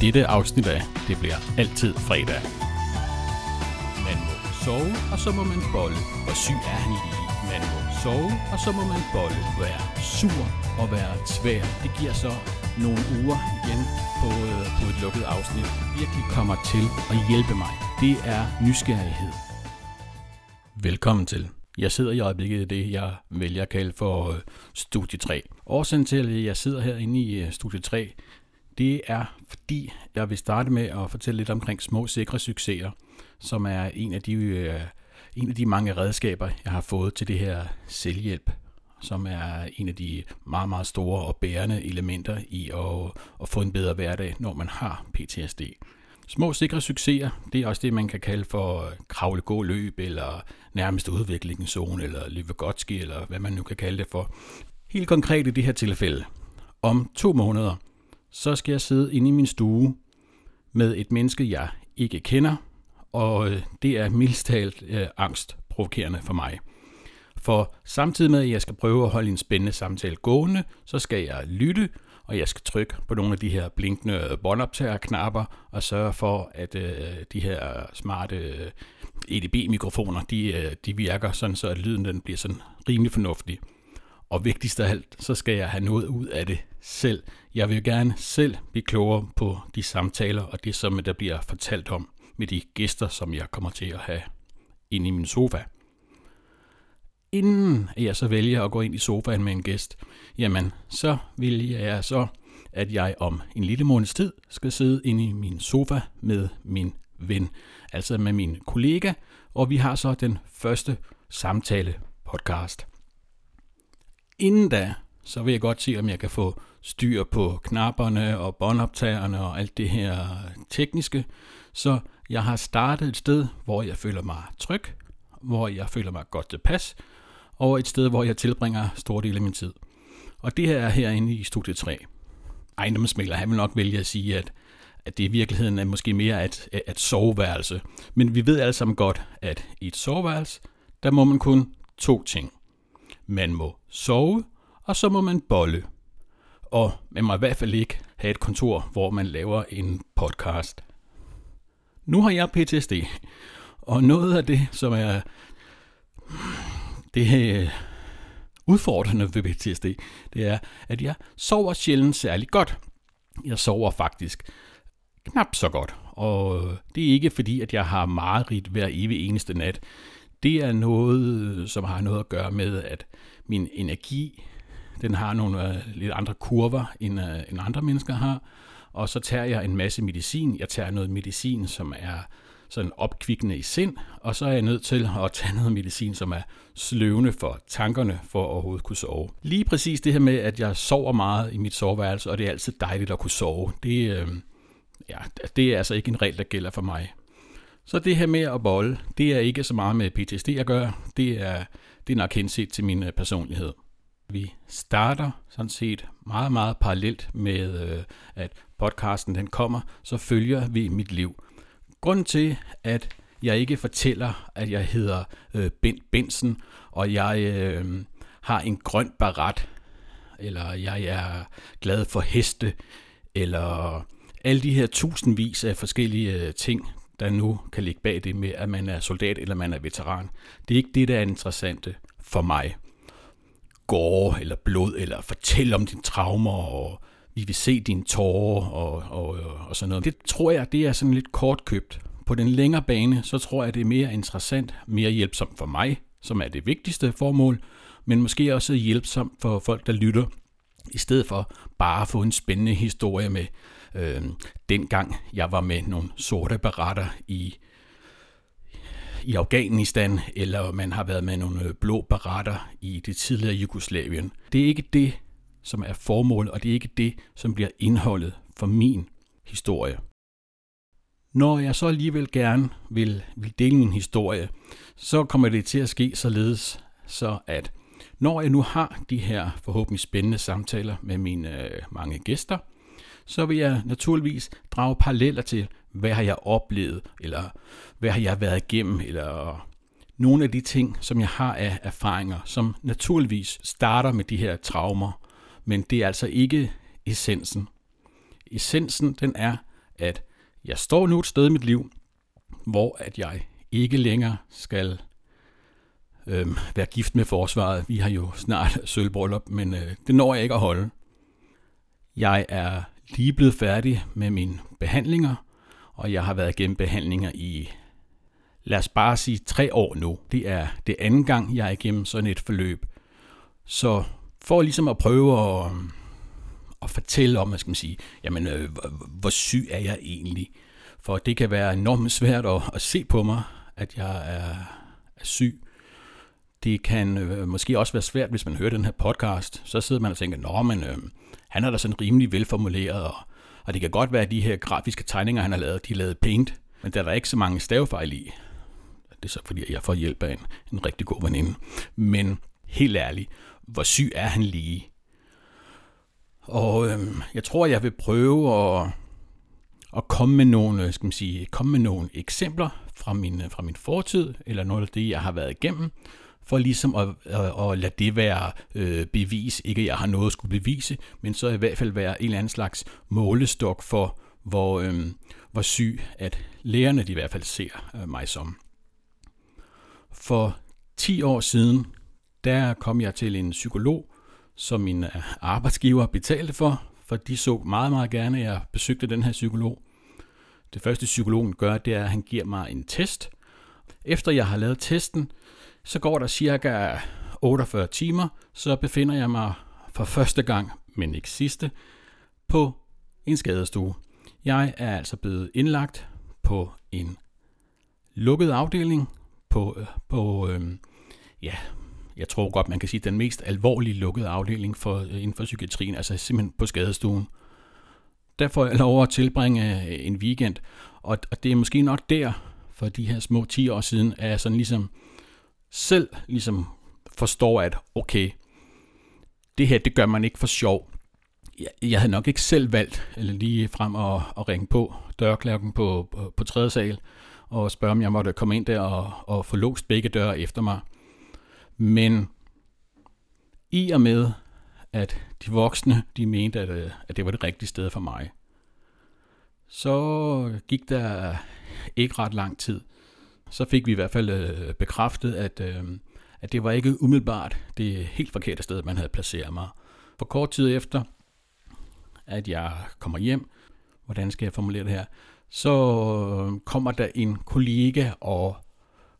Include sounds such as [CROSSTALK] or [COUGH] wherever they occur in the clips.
dette afsnit af Det bliver altid fredag. Man må sove, og så må man bolle. Hvor syg er han lige? Man må sove, og så må man bolle. Være sur og være svær. Det giver så nogle uger igen på, øh, på et lukket afsnit. Virkelig kommer til at hjælpe mig. Det er nysgerrighed. Velkommen til. Jeg sidder i øjeblikket i det, jeg vælger at kalde for øh, studie 3. Årsagen til, at jeg sidder herinde i øh, studie 3, det er fordi, jeg vil starte med at fortælle lidt omkring små sikre succeser, som er en af de, øh, en af de mange redskaber, jeg har fået til det her selvhjælp, som er en af de meget, meget store og bærende elementer i at, at få en bedre hverdag, når man har PTSD. Små sikre succeser, det er også det, man kan kalde for kravle gå løb, eller nærmest udviklingszone, eller Livegotski, eller hvad man nu kan kalde det for. Helt konkret i det her tilfælde. Om to måneder, så skal jeg sidde inde i min stue med et menneske, jeg ikke kender, og øh, det er mildst talt øh, angstprovokerende for mig. For samtidig med, at jeg skal prøve at holde en spændende samtale gående, så skal jeg lytte, og jeg skal trykke på nogle af de her blinkende båndoptagerknapper og sørge for, at øh, de her smarte øh, EDB-mikrofoner, de, øh, de virker sådan, så at lyden den bliver sådan rimelig fornuftig. Og vigtigst af alt, så skal jeg have noget ud af det selv. Jeg vil gerne selv blive klogere på de samtaler og det, som der bliver fortalt om med de gæster, som jeg kommer til at have ind i min sofa. Inden jeg så vælger at gå ind i sofaen med en gæst, jamen så vil jeg så, at jeg om en lille måneds tid skal sidde inde i min sofa med min ven, altså med min kollega, og vi har så den første samtale podcast. Inden da, så vil jeg godt se, om jeg kan få styr på knapperne og båndoptagerne og alt det her tekniske. Så jeg har startet et sted, hvor jeg føler mig tryg, hvor jeg føler mig godt tilpas, og et sted, hvor jeg tilbringer store dele af min tid. Og det her er herinde i studie 3. Ejendomsmægler, han vil nok vælge at sige, at, at det i virkeligheden er måske mere et, et soveværelse. Men vi ved alle sammen godt, at i et soveværelse, der må man kun to ting. Man må sove, og så må man bolle. Og man må i hvert fald ikke have et kontor, hvor man laver en podcast. Nu har jeg PTSD, og noget af det, som er det er udfordrende ved PTSD, det er, at jeg sover sjældent særlig godt. Jeg sover faktisk knap så godt, og det er ikke fordi, at jeg har mareridt hver evig eneste nat. Det er noget, øh, som har noget at gøre med, at min energi, den har nogle uh, lidt andre kurver, end, uh, end andre mennesker har. Og så tager jeg en masse medicin. Jeg tager noget medicin, som er sådan opkvikkende i sind, og så er jeg nødt til at tage noget medicin, som er sløvende for tankerne, for at overhovedet kunne sove. Lige præcis det her med, at jeg sover meget i mit soveværelse, og det er altid dejligt at kunne sove, det, øh, ja, det er altså ikke en regel, der gælder for mig. Så det her med at bolle, det er ikke så meget med PTSD at gøre, det er, det er nok henset til min øh, personlighed. Vi starter sådan set meget, meget parallelt med, øh, at podcasten den kommer, så følger vi mit liv. Grunden til, at jeg ikke fortæller, at jeg hedder øh, Bent Bensen, og jeg øh, har en grøn barat, eller jeg er glad for heste, eller alle de her tusindvis af forskellige øh, ting, der nu kan ligge bag det med, at man er soldat eller man er veteran. Det er ikke det, der er interessante for mig. Gårde eller blod, eller fortæl om dine traumer, og vi vil se dine tårer, og, og, og sådan noget. Det tror jeg, det er sådan lidt kortkøbt. På den længere bane, så tror jeg, det er mere interessant, mere hjælpsomt for mig, som er det vigtigste formål, men måske også hjælpsomt for folk, der lytter, i stedet for bare at få en spændende historie med, øh, dengang jeg var med nogle sorte beretter i, i Afghanistan, eller man har været med nogle øh, blå baratter i det tidligere Jugoslavien. Det er ikke det, som er formålet, og det er ikke det, som bliver indholdet for min historie. Når jeg så alligevel gerne vil, vil dele min historie, så kommer det til at ske således, så at når jeg nu har de her forhåbentlig spændende samtaler med mine øh, mange gæster, så vil jeg naturligvis drage paralleller til, hvad har jeg oplevet, eller hvad har jeg været igennem, eller nogle af de ting, som jeg har af erfaringer, som naturligvis starter med de her traumer, men det er altså ikke essensen. Essensen, den er, at jeg står nu et sted i mit liv, hvor at jeg ikke længere skal øh, være gift med forsvaret. Vi har jo snart [LAUGHS] sølvbrøllup, men øh, det når jeg ikke at holde. Jeg er lige blevet færdig med mine behandlinger, og jeg har været igennem behandlinger i, lad os bare sige, tre år nu. Det er det anden gang, jeg er igennem sådan et forløb. Så for ligesom at prøve at, at fortælle om, hvad skal man sige, jamen, øh, hvor, hvor syg er jeg egentlig? For det kan være enormt svært at, at se på mig, at jeg er, er syg. Det kan øh, måske også være svært, hvis man hører den her podcast. Så sidder man og tænker, nå, men øh, han er da sådan rimelig velformuleret, og, og det kan godt være, at de her grafiske tegninger, han har lavet, de er lavet paint, men der er der ikke så mange stavefejl i. Det er så fordi, jeg får hjælp af en, en rigtig god veninde. Men helt ærligt, hvor syg er han lige? Og øhm, jeg tror, jeg vil prøve at, at komme med nogle, skal man sige, komme med nogle eksempler fra min, fra min fortid, eller noget af det, jeg har været igennem, for ligesom at, at, at lade det være øh, bevis. Ikke at jeg har noget at skulle bevise, men så i hvert fald være en eller anden slags målestok for, hvor, øh, hvor syg at lærerne de i hvert fald ser øh, mig som. For 10 år siden, der kom jeg til en psykolog, som min øh, arbejdsgiver betalte for, for de så meget, meget gerne, at jeg besøgte den her psykolog. Det første psykologen gør, det er, at han giver mig en test. Efter jeg har lavet testen, så går der cirka 48 timer, så befinder jeg mig for første gang, men ikke sidste, på en skadestue. Jeg er altså blevet indlagt på en lukket afdeling på, øh, på øh, ja, jeg tror godt, man kan sige, den mest alvorlige lukkede afdeling for, øh, inden for psykiatrien, altså simpelthen på skadestuen. Der får jeg lov at tilbringe øh, en weekend, og, og det er måske nok der, for de her små 10 år siden, at jeg sådan ligesom selv ligesom forstår, at okay, det her, det gør man ikke for sjov. Jeg, jeg havde nok ikke selv valgt, eller lige frem at, at ringe på dørklokken på, på, på tredje sal, og spørge, om jeg måtte komme ind der og, og få låst begge døre efter mig. Men i og med, at de voksne, de mente, at, øh, at det var det rigtige sted for mig, så gik der ikke ret lang tid. Så fik vi i hvert fald øh, bekræftet, at, øh, at det var ikke umiddelbart det helt forkerte sted, man havde placeret mig. For kort tid efter, at jeg kommer hjem, hvordan skal jeg formulere det her, så kommer der en kollega og,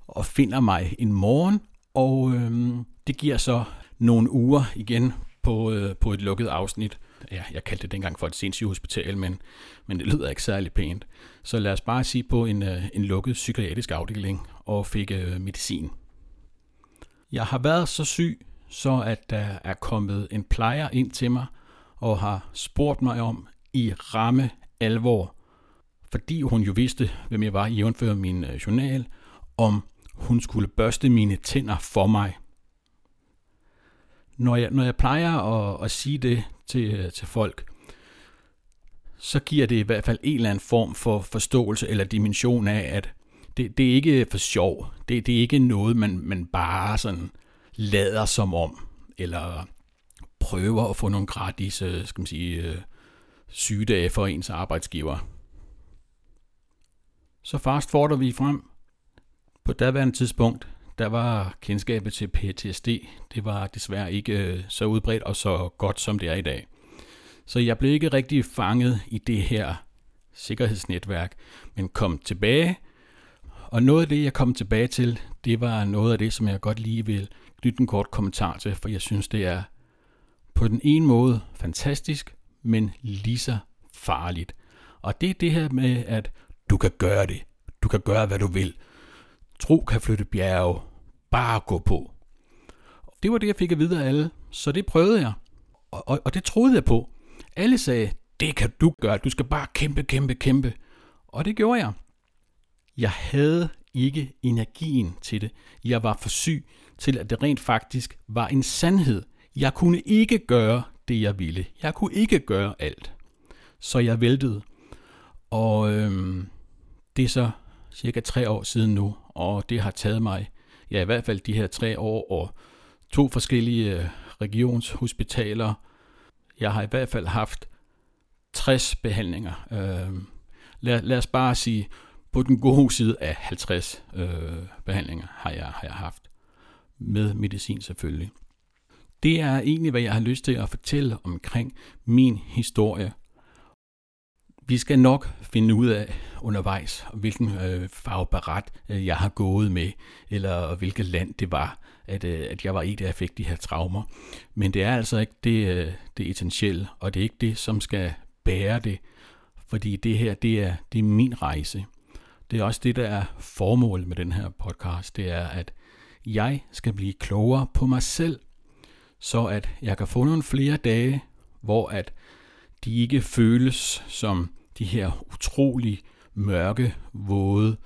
og finder mig en morgen og øh, det giver så nogle uger igen på, øh, på et lukket afsnit. Ja, jeg kaldte det dengang for et sindssygehospital, men, men det lyder ikke særlig pænt. Så lad os bare sige på en, øh, en lukket psykiatrisk afdeling og fik øh, medicin. Jeg har været så syg, så at der er kommet en plejer ind til mig og har spurgt mig om i ramme alvor, fordi hun jo vidste, hvem jeg var, jævnfører min øh, journal, om hun skulle børste mine tænder for mig. Når jeg, når jeg plejer at, at sige det til, øh, til folk, så giver det i hvert fald en eller anden form for forståelse eller dimension af, at det, det er ikke for sjov. Det, det er ikke noget, man, man bare sådan lader som om, eller prøver at få nogle gratis øh, skal man sige, øh, sygedage for ens arbejdsgiver. Så fast forder vi frem på daværende tidspunkt, der var kendskabet til PTSD, det var desværre ikke øh, så udbredt og så godt, som det er i dag. Så jeg blev ikke rigtig fanget i det her sikkerhedsnetværk, men kom tilbage. Og noget af det, jeg kom tilbage til, det var noget af det, som jeg godt lige vil knytte en kort kommentar til, for jeg synes, det er på den ene måde fantastisk, men lige så farligt. Og det er det her med, at du kan gøre det. Du kan gøre, hvad du vil. Tro kan flytte bjerge. Bare gå på. Det var det, jeg fik at vide af alle, så det prøvede jeg. Og, og, og det troede jeg på. Alle sagde, det kan du gøre, du skal bare kæmpe, kæmpe, kæmpe. Og det gjorde jeg. Jeg havde ikke energien til det. Jeg var for syg til, at det rent faktisk var en sandhed. Jeg kunne ikke gøre det, jeg ville. Jeg kunne ikke gøre alt. Så jeg væltede. Og øhm, det er så cirka tre år siden nu, og det har taget mig, ja i hvert fald de her tre år, og to forskellige øh, regionshospitaler. Jeg har i hvert fald haft 60 behandlinger. Øh, lad, lad os bare sige, på den gode side af 50 øh, behandlinger har jeg, har jeg haft. Med medicin selvfølgelig. Det er egentlig, hvad jeg har lyst til at fortælle omkring min historie. Vi skal nok finde ud af undervejs, hvilken øh, farvebarat øh, jeg har gået med, eller hvilket land det var, at, øh, at jeg var i, der fik de her traumer. Men det er altså ikke det, øh, det essentielle, og det er ikke det, som skal bære det, fordi det her, det er, det er min rejse. Det er også det, der er formålet med den her podcast, det er, at jeg skal blive klogere på mig selv, så at jeg kan få nogle flere dage, hvor at de ikke føles som de her utrolig mørke, våde,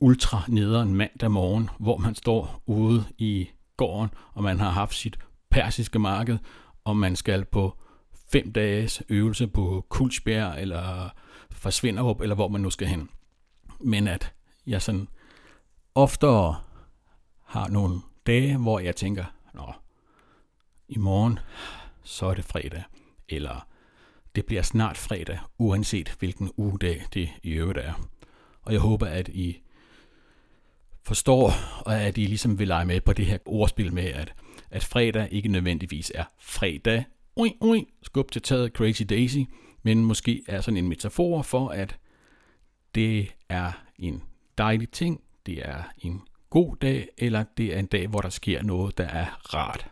ultra nederen mandag morgen, hvor man står ude i gården, og man har haft sit persiske marked, og man skal på fem dages øvelse på Kulsbjerg eller Forsvinderup, eller hvor man nu skal hen. Men at jeg sådan oftere har nogle dage, hvor jeg tænker, nå, i morgen, så er det fredag, eller det bliver snart fredag, uanset hvilken ugedag det i øvrigt er. Og jeg håber, at I forstår, og at I ligesom vil lege med på det her ordspil med, at, at fredag ikke nødvendigvis er fredag, ui, ui, skub til taget Crazy Daisy, men måske er sådan en metafor for, at det er en dejlig ting, det er en god dag, eller det er en dag, hvor der sker noget, der er rart.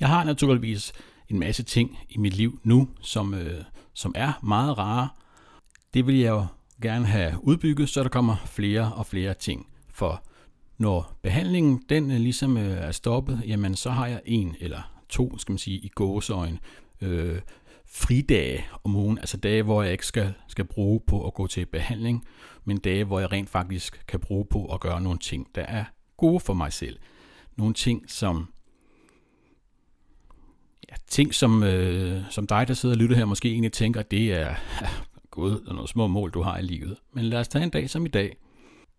Jeg har naturligvis en masse ting i mit liv nu, som, øh, som er meget rare. Det vil jeg jo gerne have udbygget, så der kommer flere og flere ting. For når behandlingen den øh, ligesom øh, er stoppet, jamen så har jeg en eller to, skal man sige, i gåsøjen, øh, fridage om ugen, altså dage, hvor jeg ikke skal, skal bruge på at gå til behandling, men dage, hvor jeg rent faktisk kan bruge på at gøre nogle ting, der er gode for mig selv. Nogle ting, som ja, ting, som, øh, som dig, der sidder og lytter her, måske egentlig tænker, det er ja, [LAUGHS] gud, noget små mål, du har i livet. Men lad os tage en dag som i dag.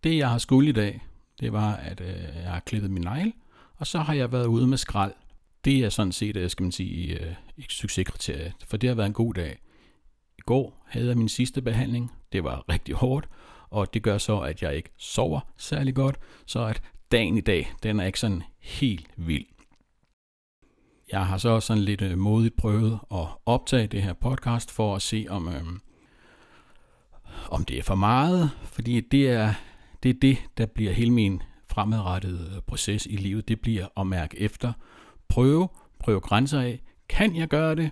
Det, jeg har skulle i dag, det var, at øh, jeg har klippet min negl, og så har jeg været ude med skrald. Det er sådan set, øh, skal man sige, øh, et succeskriterie, for det har været en god dag. I går havde jeg min sidste behandling. Det var rigtig hårdt, og det gør så, at jeg ikke sover særlig godt, så at dagen i dag, den er ikke sådan helt vild. Jeg har så sådan lidt øh, modigt prøvet at optage det her podcast for at se, om, øh, om det er for meget, fordi det er, det er det, der bliver hele min fremadrettede øh, proces i livet. Det bliver at mærke efter, prøve, prøve grænser af. Kan jeg gøre det?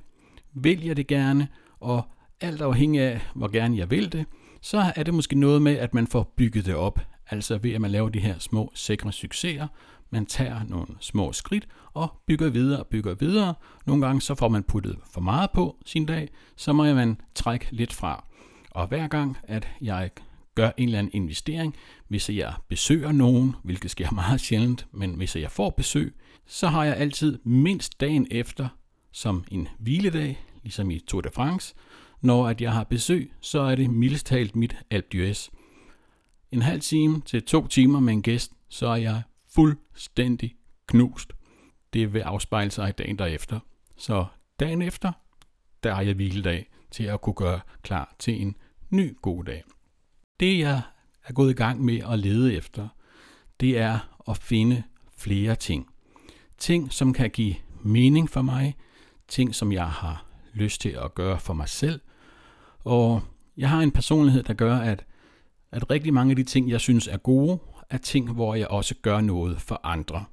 Vil jeg det gerne? Og alt afhængig af, hvor gerne jeg vil det, så er det måske noget med, at man får bygget det op. Altså ved, at man laver de her små, sikre succeser, man tager nogle små skridt og bygger videre og bygger videre. Nogle gange så får man puttet for meget på sin dag, så må man trække lidt fra. Og hver gang, at jeg gør en eller anden investering, hvis jeg besøger nogen, hvilket sker [LAUGHS] meget sjældent, men hvis jeg får besøg, så har jeg altid mindst dagen efter som en hviledag, ligesom i Tour de France. Når at jeg har besøg, så er det mildest talt mit Alpe En halv time til to timer med en gæst, så er jeg fuldstændig knust. Det vil afspejle sig i dagen derefter. Så dagen efter, der har jeg hviledag til at kunne gøre klar til en ny god dag. Det jeg er gået i gang med at lede efter, det er at finde flere ting. Ting, som kan give mening for mig, ting, som jeg har lyst til at gøre for mig selv. Og jeg har en personlighed, der gør, at, at rigtig mange af de ting, jeg synes er gode, er ting, hvor jeg også gør noget for andre.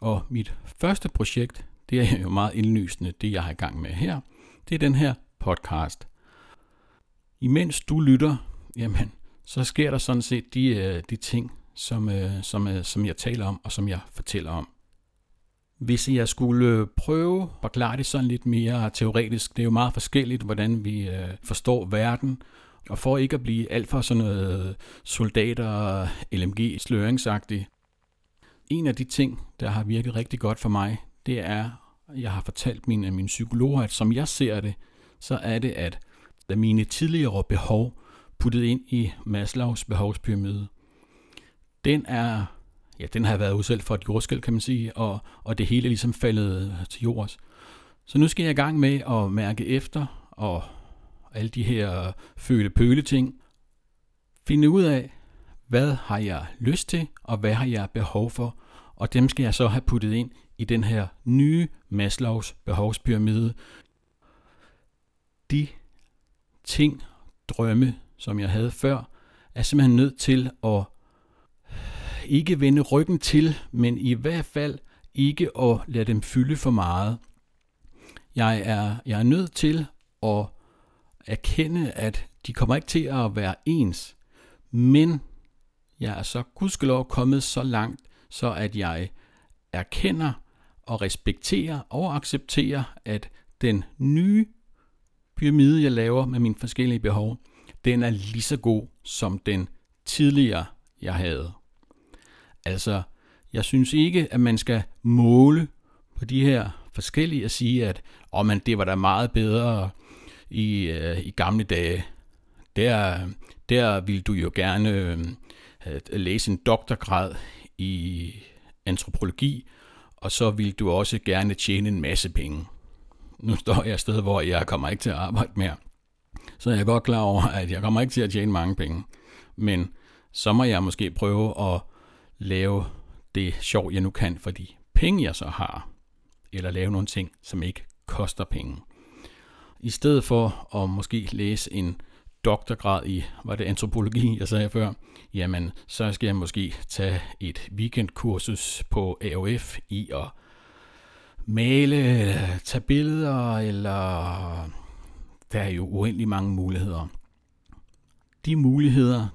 Og mit første projekt, det er jo meget indlysende, det jeg har i gang med her, det er den her podcast. Imens du lytter, jamen, så sker der sådan set de, øh, de ting, som, øh, som, øh, som jeg taler om, og som jeg fortæller om. Hvis jeg skulle prøve at forklare det sådan lidt mere teoretisk, det er jo meget forskelligt, hvordan vi forstår verden, og for ikke at blive alt for sådan noget soldater, LMG, sløringsagtig. En af de ting, der har virket rigtig godt for mig, det er, jeg har fortalt mine, mine psykologer, at som jeg ser det, så er det, at da mine tidligere behov puttet ind i Maslows behovspyramide, den er, ja, den har været udsat for et jordskæld, kan man sige, og, og det hele er ligesom faldet til jords. Så nu skal jeg i gang med at mærke efter og alle de her føle-pøle ting, finde ud af, hvad har jeg lyst til, og hvad har jeg behov for, og dem skal jeg så have puttet ind i den her nye Maslows behovspyramide. De ting, drømme, som jeg havde før, er simpelthen nødt til at ikke vende ryggen til, men i hvert fald ikke at lade dem fylde for meget. Jeg er, jeg er nødt til at erkende, at de kommer ikke til at være ens, men jeg er så gudskelov kommet så langt, så at jeg erkender og respekterer og accepterer, at den nye pyramide, jeg laver med mine forskellige behov, den er lige så god som den tidligere, jeg havde. Altså, jeg synes ikke, at man skal måle på de her forskellige og sige, at oh, man, det var da meget bedre i, øh, i gamle dage. Der, der ville du jo gerne øh, læse en doktorgrad i antropologi, og så ville du også gerne tjene en masse penge. Nu står jeg et sted, hvor jeg kommer ikke til at arbejde mere. Så jeg er godt klar over, at jeg kommer ikke til at tjene mange penge. Men så må jeg måske prøve at lave det sjov, jeg nu kan for de penge, jeg så har. Eller lave nogle ting, som ikke koster penge. I stedet for at måske læse en doktorgrad i, var det antropologi, jeg sagde før, jamen så skal jeg måske tage et weekendkursus på AOF i at male, tage billeder, eller der er jo uendelig mange muligheder. De muligheder,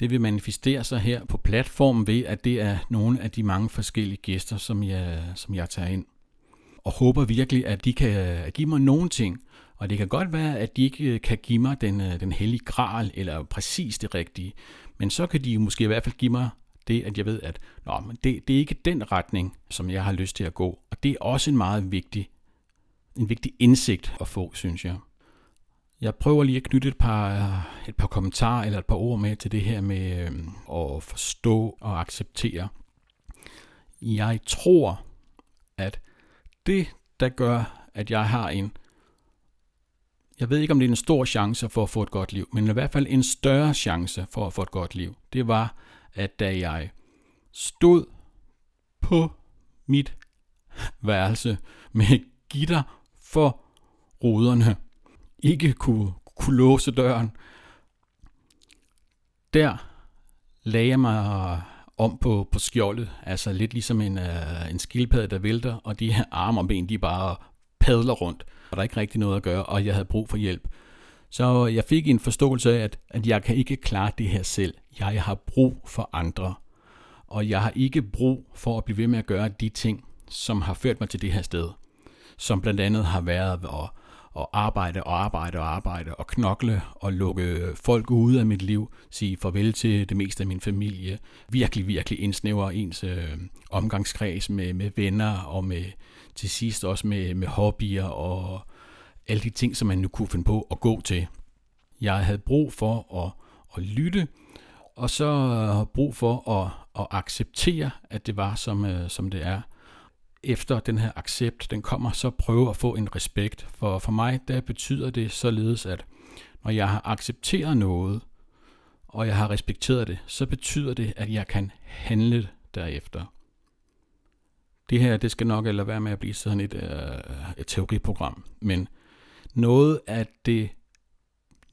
det vil manifestere sig her på platformen ved, at det er nogle af de mange forskellige gæster, som jeg, som jeg tager ind. Og håber virkelig, at de kan give mig nogle ting, og det kan godt være, at de ikke øh, kan give mig den, øh, den hellige gral, eller præcis det rigtige, men så kan de måske i hvert fald give mig det, at jeg ved, at nå, men det, det er ikke den retning, som jeg har lyst til at gå. Og det er også en meget vigtig, en vigtig indsigt at få, synes jeg. Jeg prøver lige at knytte et par, et par kommentarer eller et par ord med til det her med øh, at forstå og acceptere. Jeg tror, at det, der gør, at jeg har en, jeg ved ikke om det er en stor chance for at få et godt liv, men i hvert fald en større chance for at få et godt liv, det var, at da jeg stod på mit værelse med gitter for ruderne, ikke kunne, kunne låse døren, der lagde jeg mig om på, på skjoldet, altså lidt ligesom en, uh, en skildpadde, der vælter, og de her arme og ben, de bare padler rundt, var der ikke rigtig noget at gøre, og jeg havde brug for hjælp. Så jeg fik en forståelse af, at, at jeg kan ikke klare det her selv. Jeg har brug for andre. Og jeg har ikke brug for at blive ved med at gøre de ting, som har ført mig til det her sted. Som blandt andet har været at, og arbejde og arbejde og arbejde og knokle og lukke folk ude af mit liv. Sige farvel til det meste af min familie. Virkelig, virkelig indsnævre ens øh, omgangskreds med, med venner og med til sidst også med, med hobbyer og alle de ting, som man nu kunne finde på at gå til. Jeg havde brug for at, at lytte, og så brug for at, at acceptere, at det var, som, øh, som det er. Efter den her accept, den kommer, så prøve at få en respekt. For, for mig, der betyder det således, at når jeg har accepteret noget, og jeg har respekteret det, så betyder det, at jeg kan handle derefter. Det her, det skal nok eller være med at blive sådan et, øh, et teoriprogram, men noget af det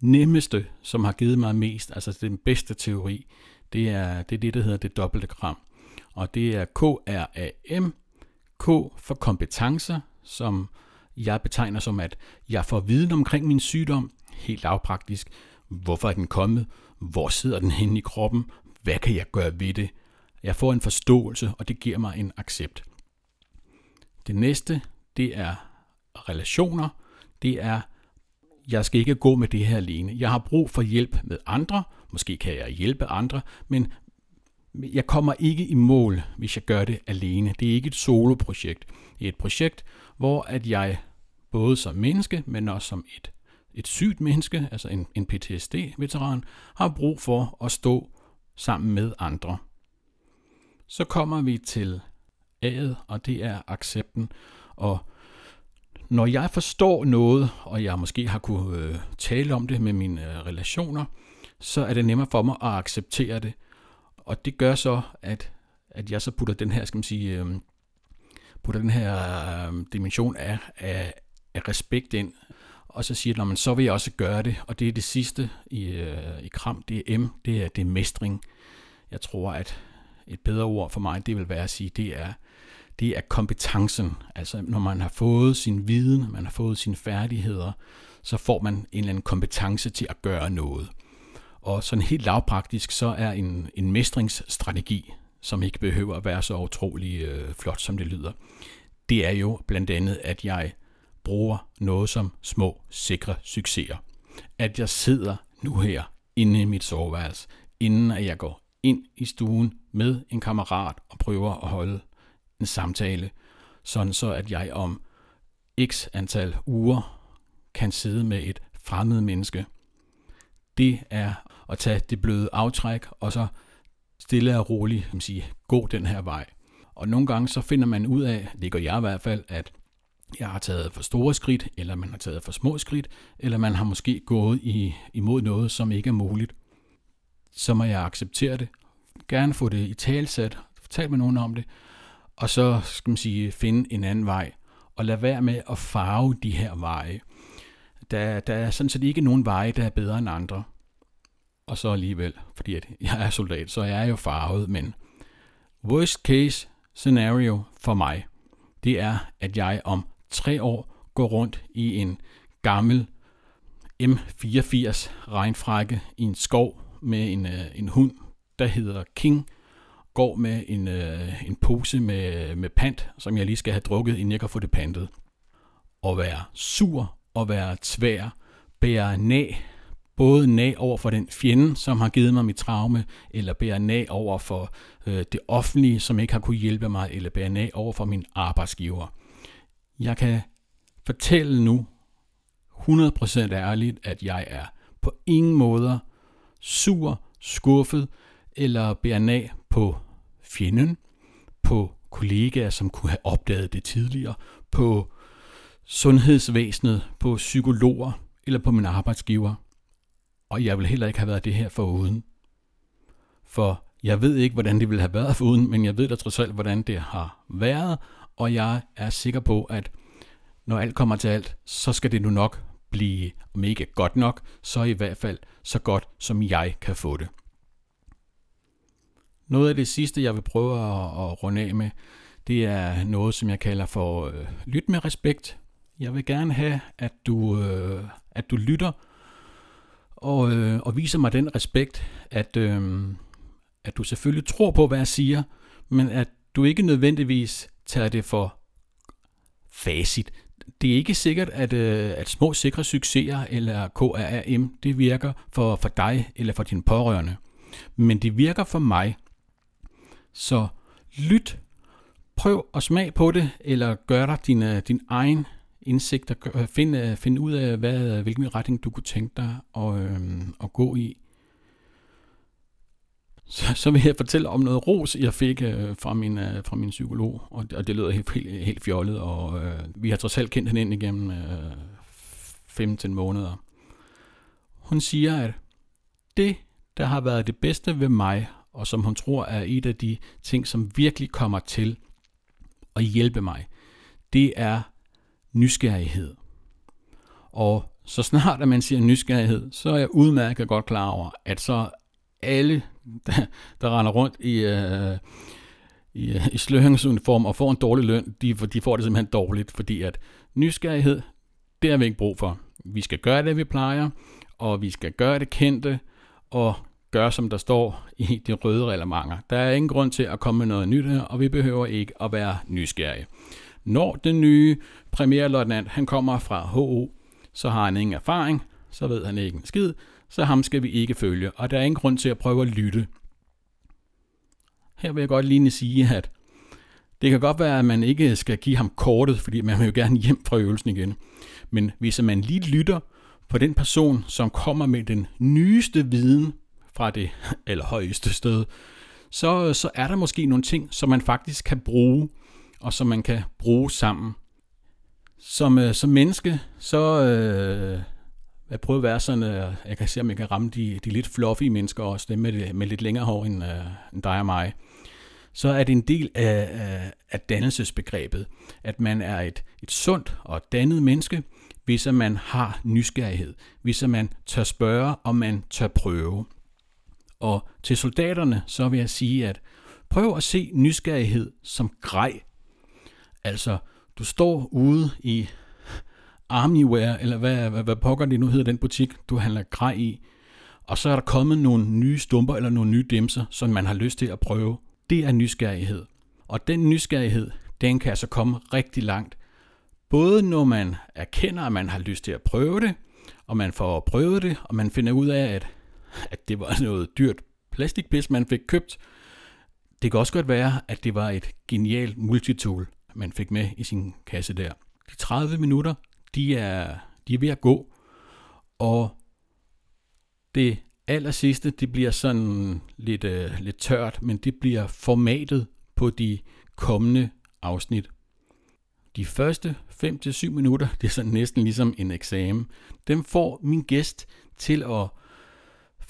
nemmeste, som har givet mig mest, altså den bedste teori, det er det, er det der hedder det dobbelte kram. Og det er KRAM, K for kompetencer, som jeg betegner som, at jeg får viden omkring min sygdom, helt lavpraktisk. Hvorfor er den kommet? Hvor sidder den henne i kroppen? Hvad kan jeg gøre ved det? Jeg får en forståelse, og det giver mig en accept. Det næste, det er relationer det er, jeg skal ikke gå med det her alene. Jeg har brug for hjælp med andre. Måske kan jeg hjælpe andre, men jeg kommer ikke i mål, hvis jeg gør det alene. Det er ikke et soloprojekt. Det er et projekt, hvor at jeg både som menneske, men også som et, et sygt menneske, altså en, en PTSD-veteran, har brug for at stå sammen med andre. Så kommer vi til A'et, og det er accepten. Og når jeg forstår noget, og jeg måske har kunne øh, tale om det med mine øh, relationer, så er det nemmere for mig at acceptere det. Og det gør så, at, at jeg så putter den her, skal man sige, øh, putter den her øh, dimension af, af, af respekt ind, og så siger man, så vil jeg også gøre det, og det er det sidste i, øh, i kram, det er M, det er, det er mestring. Jeg tror, at et bedre ord for mig, det vil være at sige, det er, det er kompetencen. Altså når man har fået sin viden, man har fået sine færdigheder, så får man en eller anden kompetence til at gøre noget. Og sådan helt lavpraktisk, så er en, en mestringsstrategi, som ikke behøver at være så utrolig øh, flot, som det lyder, det er jo blandt andet, at jeg bruger noget som små, sikre succeser. At jeg sidder nu her inde i mit soveværelse, inden at jeg går ind i stuen med en kammerat og prøver at holde en samtale, sådan så at jeg om x antal uger kan sidde med et fremmed menneske. Det er at tage det bløde aftræk, og så stille og roligt kan man sige, gå den her vej. Og nogle gange så finder man ud af, det gør jeg i hvert fald, at jeg har taget for store skridt, eller man har taget for små skridt, eller man har måske gået i, imod noget, som ikke er muligt. Så må jeg acceptere det. Gerne få det i talsat, tal med nogen om det, og så skal man sige, finde en anden vej, og lad være med at farve de her veje. Der, der er sådan set ikke nogen veje, der er bedre end andre. Og så alligevel, fordi at jeg er soldat, så jeg er jo farvet, men worst case scenario for mig, det er, at jeg om tre år går rundt i en gammel M84 regnfrakke i en skov med en, øh, en hund, der hedder King, går med en, øh, en pose med, med pant, som jeg lige skal have drukket, inden jeg kan få det pantet. Og være sur og være tvær, bære næ, både nag over for den fjende, som har givet mig mit traume, eller bære nag over for øh, det offentlige, som ikke har kunne hjælpe mig, eller bære nag over for min arbejdsgiver. Jeg kan fortælle nu 100% ærligt, at jeg er på ingen måder sur, skuffet eller bærer nag på fjenden, på kollegaer, som kunne have opdaget det tidligere, på sundhedsvæsenet, på psykologer eller på min arbejdsgiver. Og jeg vil heller ikke have været det her for uden. For jeg ved ikke, hvordan det ville have været for uden, men jeg ved da trods alt, hvordan det har været, og jeg er sikker på, at når alt kommer til alt, så skal det nu nok blive, om ikke godt nok, så i hvert fald så godt, som jeg kan få det. Noget af det sidste, jeg vil prøve at, at runde af med, det er noget, som jeg kalder for øh, lyt med respekt. Jeg vil gerne have, at du, øh, at du lytter og, øh, og viser mig den respekt, at, øh, at du selvfølgelig tror på, hvad jeg siger, men at du ikke nødvendigvis tager det for facit. Det er ikke sikkert, at, øh, at små sikre succeser eller KRM, det virker for, for dig eller for dine pårørende. Men det virker for mig. Så lyt, prøv at smag på det, eller gør dig din, øh, din egen indsigt, og finde, finde øh, ud af, hvad, hvilken retning du kunne tænke dig at, øh, at gå i så, så vil jeg fortælle om noget ros, jeg fik øh, fra, min, øh, fra min psykolog, og, og det lyder helt, helt, helt fjollet, og øh, vi har trods alt kendt hende ind igennem øh, 15 måneder. Hun siger, at det, der har været det bedste ved mig, og som hun tror er et af de ting, som virkelig kommer til at hjælpe mig, det er nysgerrighed. Og så snart at man siger nysgerrighed, så er jeg udmærket godt klar over, at så alle, der, der render rundt i, øh, i, øh, i sløringsuniform og får en dårlig løn, de, de får det simpelthen dårligt, fordi at nysgerrighed, det har vi ikke brug for. Vi skal gøre det, vi plejer, og vi skal gøre det kendte, og gøre, som der står i de røde reglementer. Der er ingen grund til at komme med noget nyt her, og vi behøver ikke at være nysgerrige. Når den nye premierløjtnant, han kommer fra HO, så har han ingen erfaring, så ved han ikke en skid, så ham skal vi ikke følge, og der er ingen grund til at prøve at lytte. Her vil jeg godt lige sige, at det kan godt være, at man ikke skal give ham kortet, fordi man vil jo gerne hjem fra øvelsen igen. Men hvis man lige lytter på den person, som kommer med den nyeste viden fra det allerhøjeste sted, så, så er der måske nogle ting, som man faktisk kan bruge, og som man kan bruge sammen. Som, øh, som menneske, så, øh, jeg prøver at være sådan, øh, jeg kan se, om jeg kan ramme de, de lidt fluffy mennesker også, dem med, med lidt længere hår end, øh, end dig og mig. Så er det en del af, af, af dannelsesbegrebet, at man er et, et sundt og dannet menneske, hvis man har nysgerrighed, hvis man tør spørge, og man tør prøve. Og til soldaterne, så vil jeg sige, at prøv at se nysgerrighed som grej. Altså, du står ude i Armyware, eller hvad, hvad, hvad pokker det nu hedder den butik, du handler grej i, og så er der kommet nogle nye stumper eller nogle nye dimser, som man har lyst til at prøve. Det er nysgerrighed. Og den nysgerrighed, den kan altså komme rigtig langt. Både når man erkender, at man har lyst til at prøve det, og man får prøvet det, og man finder ud af, at, at det var noget dyrt plastikpis, man fik købt. Det kan også godt være, at det var et genialt multitool, man fik med i sin kasse der. De 30 minutter, de er, de er ved at gå, og det aller sidste, det bliver sådan lidt, øh, lidt tørt, men det bliver formatet på de kommende afsnit. De første 5-7 minutter, [LAUGHS] det er sådan næsten ligesom en eksamen, dem får min gæst til at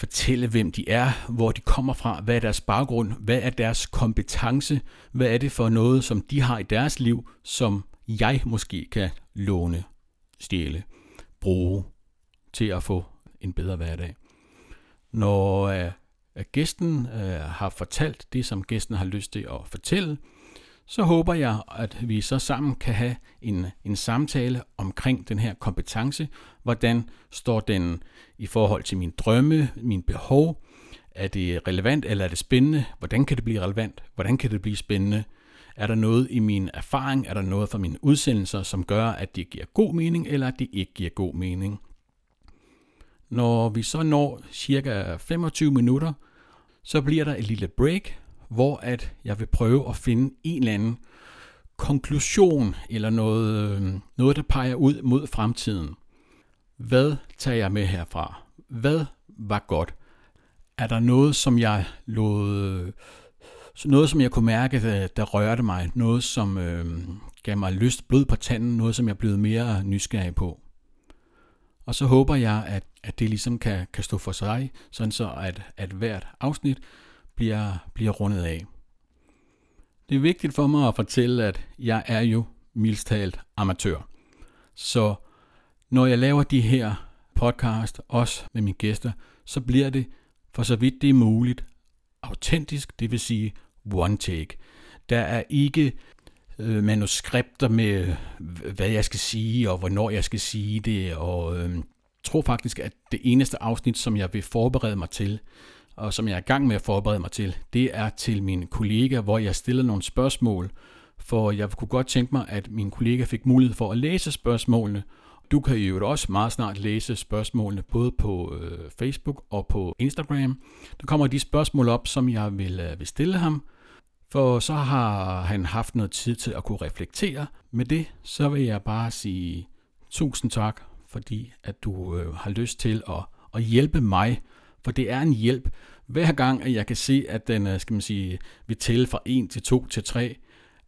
fortælle, hvem de er, hvor de kommer fra, hvad er deres baggrund, hvad er deres kompetence, hvad er det for noget, som de har i deres liv, som jeg måske kan låne, stjæle, bruge til at få en bedre hverdag. Når uh, gæsten uh, har fortalt det, som gæsten har lyst til at fortælle, så håber jeg, at vi så sammen kan have en, en samtale omkring den her kompetence. Hvordan står den i forhold til min drømme, min behov? Er det relevant, eller er det spændende? Hvordan kan det blive relevant? Hvordan kan det blive spændende? Er der noget i min erfaring? Er der noget fra mine udsendelser, som gør, at det giver god mening, eller at det ikke giver god mening? Når vi så når cirka 25 minutter, så bliver der et lille break, hvor at jeg vil prøve at finde en eller anden konklusion eller noget, øh, noget der peger ud mod fremtiden. Hvad tager jeg med herfra? Hvad var godt? Er der noget, som jeg lod, øh, noget, som jeg kunne mærke, der, der rørte mig? Noget, som øh, gav mig lyst, blod på tanden? Noget, som jeg blev mere nysgerrig på? Og så håber jeg, at, at det ligesom kan, kan stå for sig, sådan så at, at hvert afsnit bliver, bliver rundet af. Det er vigtigt for mig at fortælle, at jeg er jo mildstalt amatør. Så når jeg laver de her podcast, også med mine gæster, så bliver det, for så vidt det er muligt, autentisk, det vil sige one take. Der er ikke øh, manuskripter med, hvad jeg skal sige, og hvornår jeg skal sige det, og øh, jeg tror faktisk, at det eneste afsnit, som jeg vil forberede mig til, og som jeg er i gang med at forberede mig til, det er til min kollega, hvor jeg stiller nogle spørgsmål, for jeg kunne godt tænke mig, at min kollega fik mulighed for at læse spørgsmålene. Du kan jo også meget snart læse spørgsmålene både på øh, Facebook og på Instagram. Der kommer de spørgsmål op, som jeg vil, øh, vil stille ham, for så har han haft noget tid til at kunne reflektere. Med det, så vil jeg bare sige tusind tak, fordi at du øh, har lyst til at, at hjælpe mig for det er en hjælp. Hver gang, at jeg kan se, at den, øh, skal man sige, vil tælle fra 1 til 2 til 3,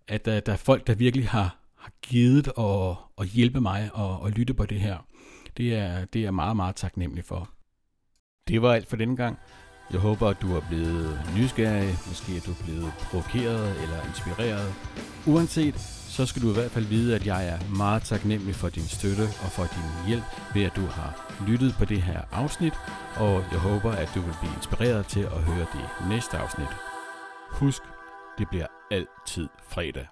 at der, der er folk, der virkelig har, har givet og, og hjælpe mig og, og lytte på det her. Det er, det er jeg meget, meget taknemmelig for. Det var alt for denne gang. Jeg håber, at du er blevet nysgerrig, måske er du blevet provokeret eller inspireret. Uanset, så skal du i hvert fald vide, at jeg er meget taknemmelig for din støtte og for din hjælp ved, at du har lyttet på det her afsnit, og jeg håber, at du vil blive inspireret til at høre det næste afsnit. Husk, det bliver altid fredag.